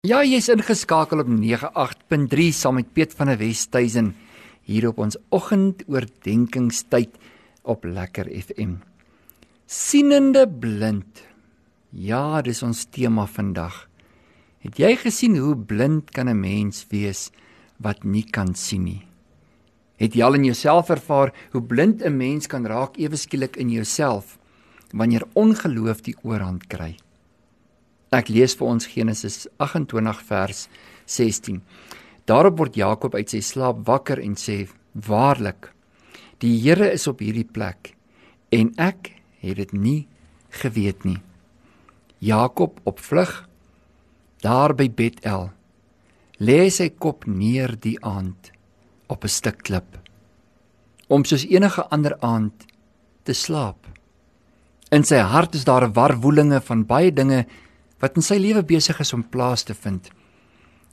Ja, jy's ingeskakel op 98.3 saam met Piet van der Westhuizen hier op ons oggendoordenkingstyd op Lekker FM. Sienende blind. Ja, dis ons tema vandag. Het jy gesien hoe blind kan 'n mens wees wat nie kan sien nie? Het jy al in jouself ervaar hoe blind 'n mens kan raak ewe skielik in jouself wanneer ongeloof die oorhand kry? Ek lees vir ons Genesis 28 vers 16. Daarop word Jakob uit sy slaap wakker en sê: "Waarlik, die Here is op hierdie plek en ek het dit nie geweet nie." Jakob op vlug daar by Betel lê sy kop neer die aand op 'n stuk klip om soos enige ander aand te slaap. In sy hart is daar 'n warwoelinge van baie dinge wat in sy lewe besig is om plaas te vind.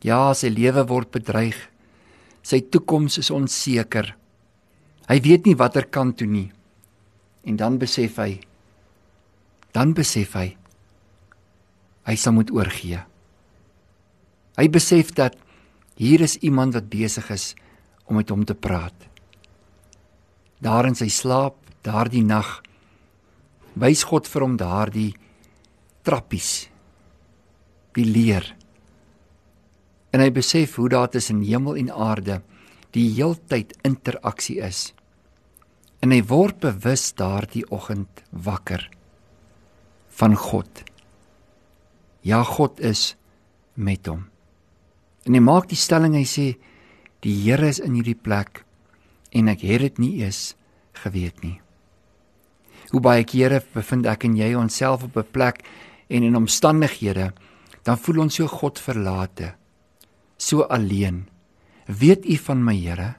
Ja, sy lewe word bedreig. Sy toekoms is onseker. Hy weet nie watter kant toe nie. En dan besef hy dan besef hy hy sal moet oorgee. Hy besef dat hier is iemand wat besig is om met hom te praat. Daar in sy slaap, daardie nag, wys God vir hom daardie trappies die leer. En hy besef hoe daar tussen hemel en aarde die heeltyd interaksie is. En hy word bewus daardie oggend wakker van God. Ja, God is met hom. En hy maak die stelling hy sê die Here is in hierdie plek en ek het dit nie eens geweet nie. Hoe baie kere bevind ek en jy onsself op 'n plek en in omstandighede dan voel ons so God verlate, so alleen. Weet U van my Here?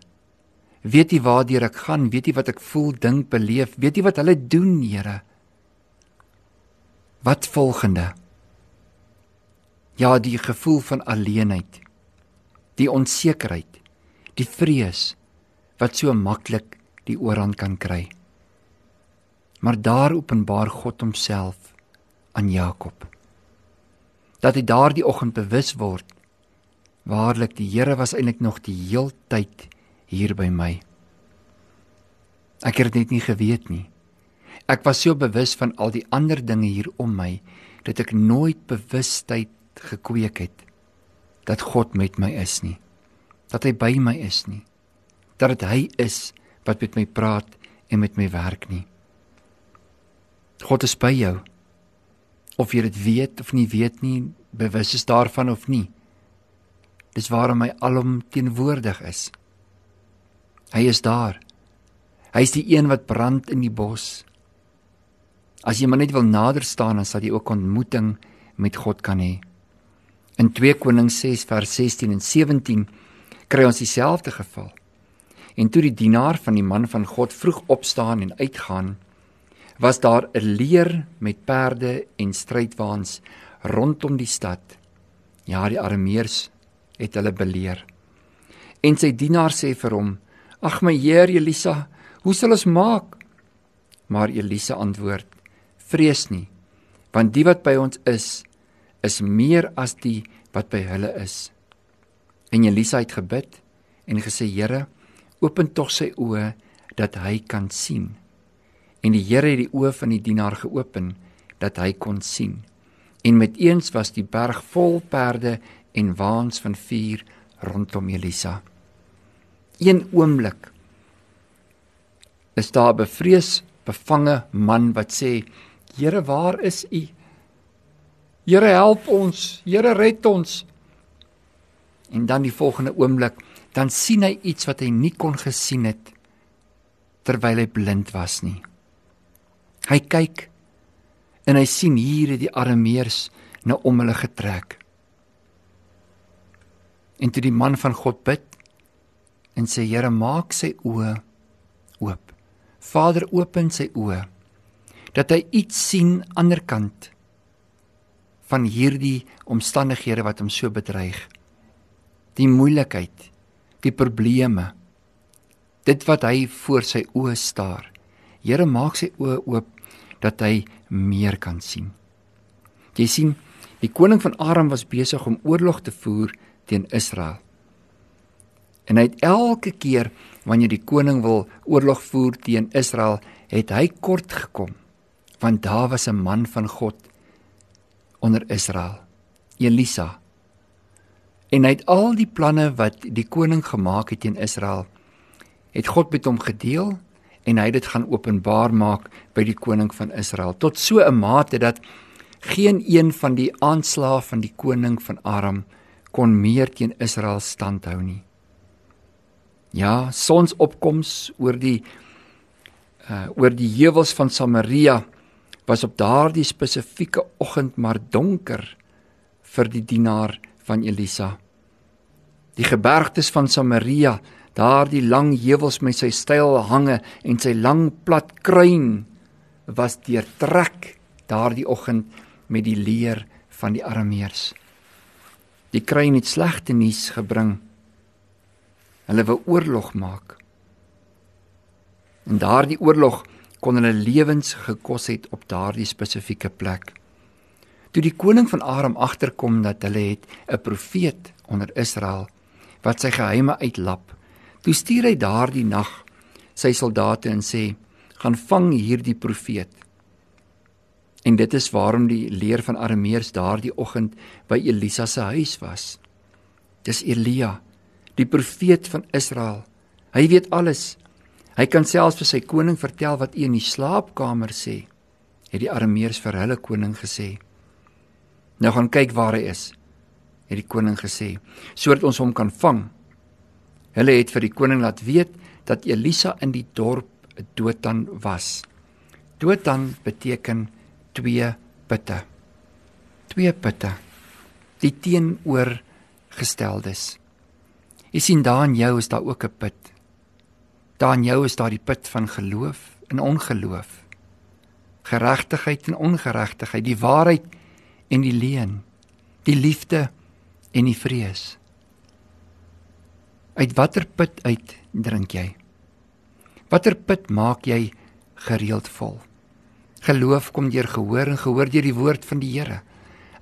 Weet U waartoe ek gaan? Weet U wat ek voel, dink, beleef? Weet U wat hulle doen, Here? Wat volgende? Ja, die gevoel van alleenheid, die onsekerheid, die vrees wat so maklik die oorhand kan kry. Maar daar openbaar God homself aan Jakob dat hy daardie oggend bewus word waarlik die Here was eintlik nog die heeltyd hier by my. Ek het dit nie geweet nie. Ek was so bewus van al die ander dinge hier om my dat ek nooit bewustheid gekweek het dat God met my is nie. Dat hy by my is nie. Dat dit hy is wat met my praat en met my werk nie. God is by jou of jy dit weet of nie weet nie, bewus is daarvan of nie. Dis waarom hy alom teenwoordig is. Hy is daar. Hy is die een wat brand in die bos. As jy maar net wil nader staan, dan sal jy ook ontmoeting met God kan hê. In 2 Konings 6 vers 16 en 17 kry ons dieselfde geval. En toe die dienaar van die man van God vroeg opstaan en uitgaan, was daar 'n leer met perde en strydwaans rondom die stad. Ja, die Arameërs het hulle beleer. En sy dienaar sê vir hom: "Ag my heer Elisa, hoe sal ons maak?" Maar Elisa antwoord: "Vrees nie, want die wat by ons is, is meer as die wat by hulle is." En Elisa het gebid en gesê: "Here, open tog sy oë dat hy kan sien." En die Here het die oë van die dienaar geopen dat hy kon sien. En met eens was die berg vol perde en waans van vuur rondom Elisa. Een oomblik is daar 'n bevrees bevange man wat sê: "Here, waar is U? Here, help ons. Here, red ons." En dan die volgende oomblik, dan sien hy iets wat hy nie kon gesien het terwyl hy blind was nie. Hy kyk en hy sien hier het die arameërs nou om hulle getrek. En toe die man van God bid en sê Here maak sy oë oop. Vader open sy oë dat hy iets sien ander kant van hierdie omstandighede wat hom so bedreig. Die moeilikheid, die probleme. Dit wat hy voor sy oë staar. Here maak sy oë oop dat hy meer kan sien. Jy sien, Die koning van Aram was besig om oorlog te voer teen Israel. En hy het elke keer wanneer die koning wil oorlog voer teen Israel, het hy kort gekom. Want daar was 'n man van God onder Israel, Elisa. En hy het al die planne wat die koning gemaak het teen Israel, het God met hom gedeel en hy dit gaan openbaar maak by die koning van Israel tot so 'n mate dat geen een van die aanslae van die koning van Aram kon meer teen Israel standhou nie. Ja, sonsopkoms oor die uh oor die heuwels van Samaria was op daardie spesifieke oggend maar donker vir die dienaar van Elisa. Die gebergtes van Samaria, daardie lang heuwels met sy styl hange en sy lang plat kruin was deurtrek daardie oggend met die leer van die Arameërs. Die kruin het slegte nuus gebring. Hulle wou oorlog maak. En daardie oorlog kon hulle lewens gekos het op daardie spesifieke plek. Toe die koning van Aram agterkom dat hulle het 'n profeet onder Israel wat sy geheime uitlap, toe stuur hy daardie nag sy soldate en sê: "Gaan vang hierdie profeet." En dit is waarom die leer van Arameërs daardie oggend by Elisa se huis was. Dis Elia, die profeet van Israel. Hy weet alles. Hy kan selfs vir sy koning vertel wat hy in die slaapkamer sê, het die Arameërs vir hulle koning gesê. Nou gaan kyk waar hy is, het die koning gesê, sodat ons hom kan vang. Hulle het vir die koning laat weet dat Elisa in die dorp Dothan was. Dothan beteken twee putte. Twee putte. Die teenoorgesteldes. Jy sien daar in jou is daar ook 'n put. Daar in jou is daar die put van geloof en ongeloof. Geregtigheid en ongeregtigheid, die waarheid en die leuen, die liefde en die vrees. Uit watter put uit drink jy? Watter put maak jy gereeld vol? Geloof kom deur gehoor en gehoor deur die woord van die Here.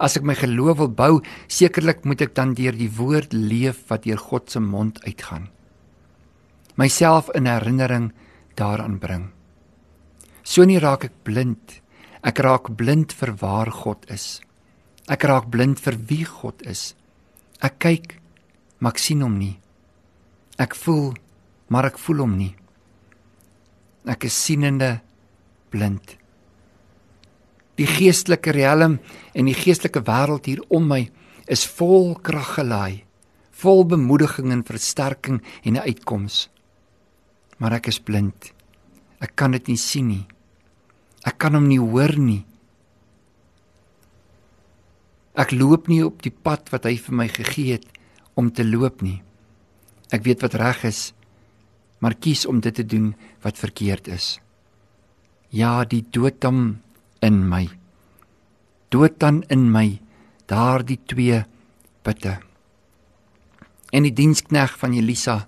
As ek my geloof wil bou, sekerlik moet ek dan deur die woord leef wat deur God se mond uitgaan myself in herinnering daaraan bring. So nie raak ek blind. Ek raak blind vir waar God is. Ek raak blind vir wie God is. Ek kyk, maar ek sien hom nie. Ek voel, maar ek voel hom nie. Ek is sienende blind. Die geestelike riem en die geestelike wêreld hier om my is vol krag gelaai, vol bemoediging en versterking en 'n uitkoms maar ek is blind. Ek kan dit nie sien nie. Ek kan hom nie hoor nie. Ek loop nie op die pad wat hy vir my gegee het om te loop nie. Ek weet wat reg is, maar kies om dit te doen wat verkeerd is. Ja, die doodam in my. Dood dan in my daardie twee putte. En die dienskneg van Elisa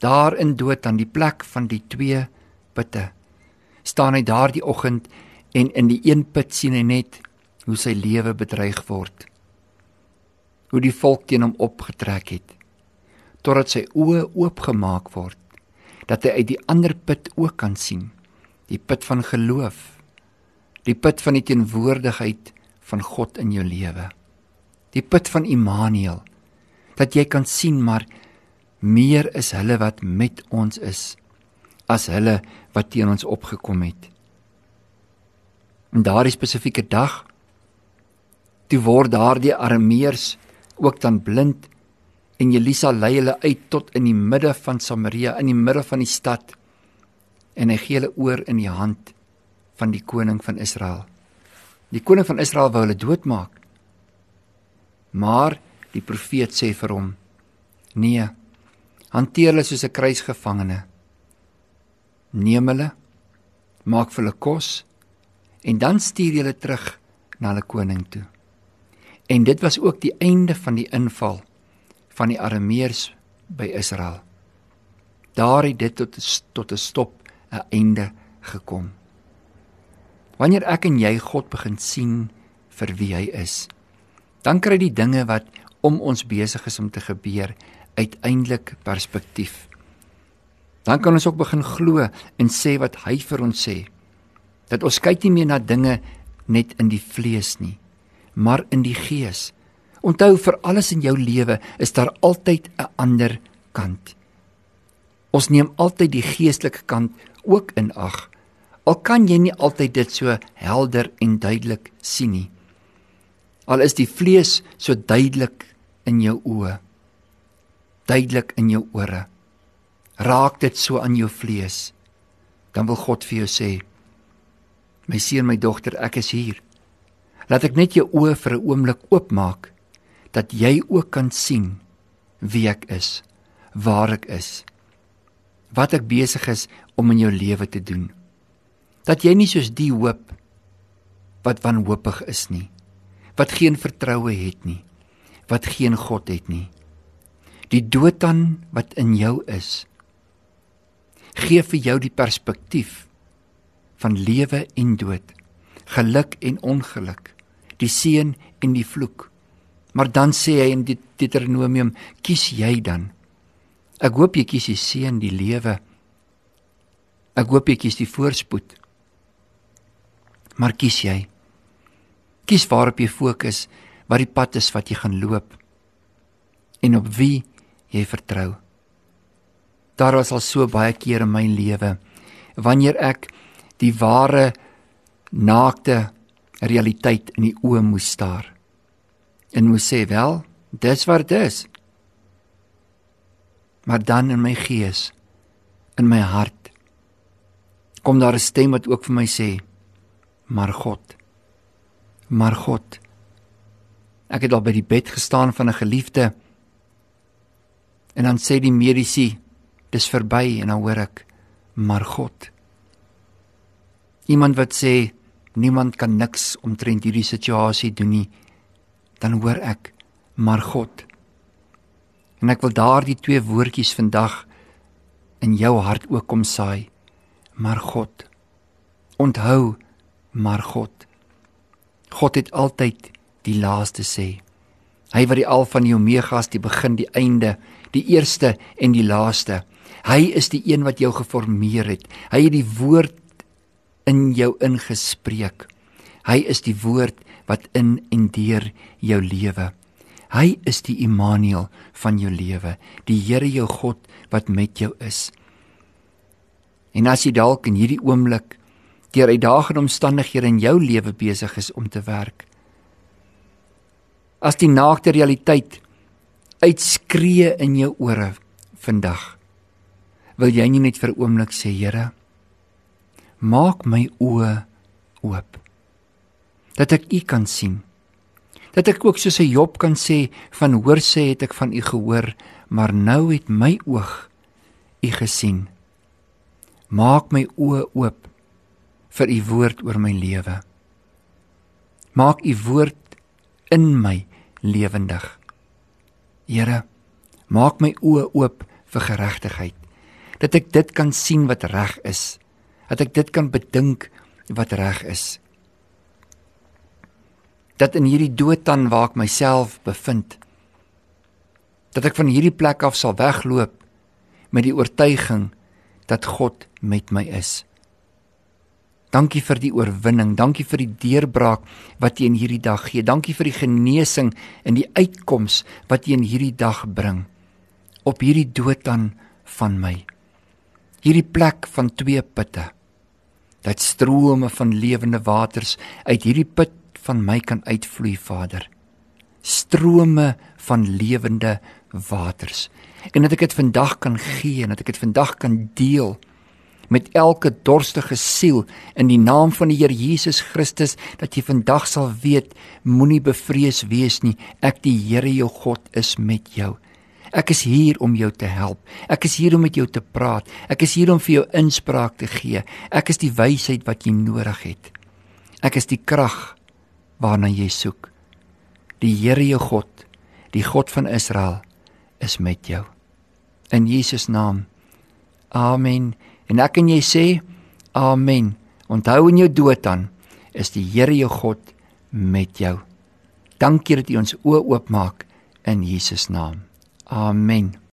daar in dood aan die plek van die twee putte staan hy daardie oggend en in die een put sien hy net hoe sy lewe bedreig word hoe die volk teen hom opgetrek het totdat sy oë oopgemaak word dat hy uit die ander put ook kan sien die put van geloof die put van die teenwoordigheid van God in jou lewe die put van Immanuel dat jy kan sien maar meer is hulle wat met ons is as hulle wat teen ons opgekom het. En daardie spesifieke dag toe word daardie armeers ook dan blind en Elisa lei hulle uit tot in die midde van Samaria in die middel van die stad en hy gee hulle oor in die hand van die koning van Israel. Die koning van Israel wou hulle doodmaak. Maar die profeet sê vir hom: "Nee, hanteer hulle soos 'n kruisgevangene. Neem hulle, maak vir hulle kos en dan stuur jy hulle terug na hulle koning toe. En dit was ook die einde van die inval van die Arameërs by Israel. Daar het dit tot tot 'n stop, 'n einde gekom. Wanneer ek en jy God begin sien vir wie hy is. Dan kry die dinge wat om ons besig is om te gebeur uiteindelik perspektief. Dan kan ons ook begin glo en sê wat hy vir ons sê. Dat ons kyk nie meer na dinge net in die vlees nie, maar in die gees. Onthou vir alles in jou lewe is daar altyd 'n ander kant. Ons neem altyd die geestelike kant ook in ag. Al kan jy nie altyd dit so helder en duidelik sien nie. Al is die vlees so duidelik in jou oë, duidelik in jou ore. Raak dit so aan jou vlees, dan wil God vir jou sê: My seun, my dogter, ek is hier. Laat ek net jou oë vir 'n oomblik oopmaak dat jy ook kan sien wie ek is, waar ek is, wat ek besig is om in jou lewe te doen. Dat jy nie soos die hoop wat wanhoopig is nie, wat geen vertroue het nie, wat geen God het nie. Die dood dan wat in jou is, gee vir jou die perspektief van lewe en dood, geluk en ongeluk, die seën en die vloek. Maar dan sê hy in Deuteronomium, kies jy dan. Ek hoop jy kies die seën, die lewe. Ek hoop jy kies die voorspoed. Maar kies jy? Kies waarop jy fokus, wat die pad is wat jy gaan loop en op wie jy vertrou. Daar was al so baie kere in my lewe wanneer ek die ware naakte realiteit in die oë moes staar. En moes sê, "Wel, dis wat dit is." Maar dan in my gees, in my hart, kom daar 'n stem wat ook vir my sê, "Maar God, maar God." Ek het al by die bed gestaan van 'n geliefde en dan sê die medisy, "Dis verby," en dan hoor ek, "Maar God." iemand wat sê niemand kan niks omtrent hierdie situasie doen nie, dan hoor ek maar God. En ek wil daardie twee woordjies vandag in jou hart ook kom saai. Maar God. Onthou maar God. God het altyd die laaste sê. Hy wat die alfa en die omega is, die begin, die einde, die eerste en die laaste. Hy is die een wat jou geformeer het. Hy het die woord in jou ingespreek. Hy is die woord wat in en deur jou lewe. Hy is die Immanuel van jou lewe, die Here jou God wat met jou is. En as jy dalk in hierdie oomblik deur uitdagende omstandighede in jou lewe besig is om te werk, as die naakte realiteit uitskree in jou ore vandag, wil jy nie net vir 'n oomblik sê, Here, maak my oë oop dat ek u kan sien. Dat ek ook soos 'n Job kan sê van hoor sê het ek van u gehoor maar nou het my oog u gesien. Maak my oë oop vir u woord oor my lewe. Maak u woord in my lewendig. Here maak my oë oop vir geregtigheid dat ek dit kan sien wat reg is dat ek dit kan bedink wat reg is. Dat in hierdie dood dan waar ek myself bevind, dat ek van hierdie plek af sal wegloop met die oortuiging dat God met my is. Dankie vir die oorwinning, dankie vir die deurbraak wat jy in hierdie dag gee. Dankie vir die genesing en die uitkoms wat jy in hierdie dag bring op hierdie dood dan van my. Hierdie plek van twee putte dat strome van lewende waters uit hierdie put van my kan uitvloei, Vader. Strome van lewende waters. En dat ek dit vandag kan gee en dat ek dit vandag kan deel met elke dorstige siel in die naam van die Here Jesus Christus dat jy vandag sal weet moenie bevrees wees nie ek die Here jou God is met jou Ek is hier om jou te help. Ek is hier om met jou te praat. Ek is hier om vir jou inspraak te gee. Ek is die wysheid wat jy nodig het. Ek is die krag waarna jy soek. Die Here jou God, die God van Israel, is met jou. In Jesus naam. Amen. En ek en jy sê amen. Onthou in jou dood dan is die Here jou God met jou. Dankie dat U ons oë oopmaak in Jesus naam. Amen.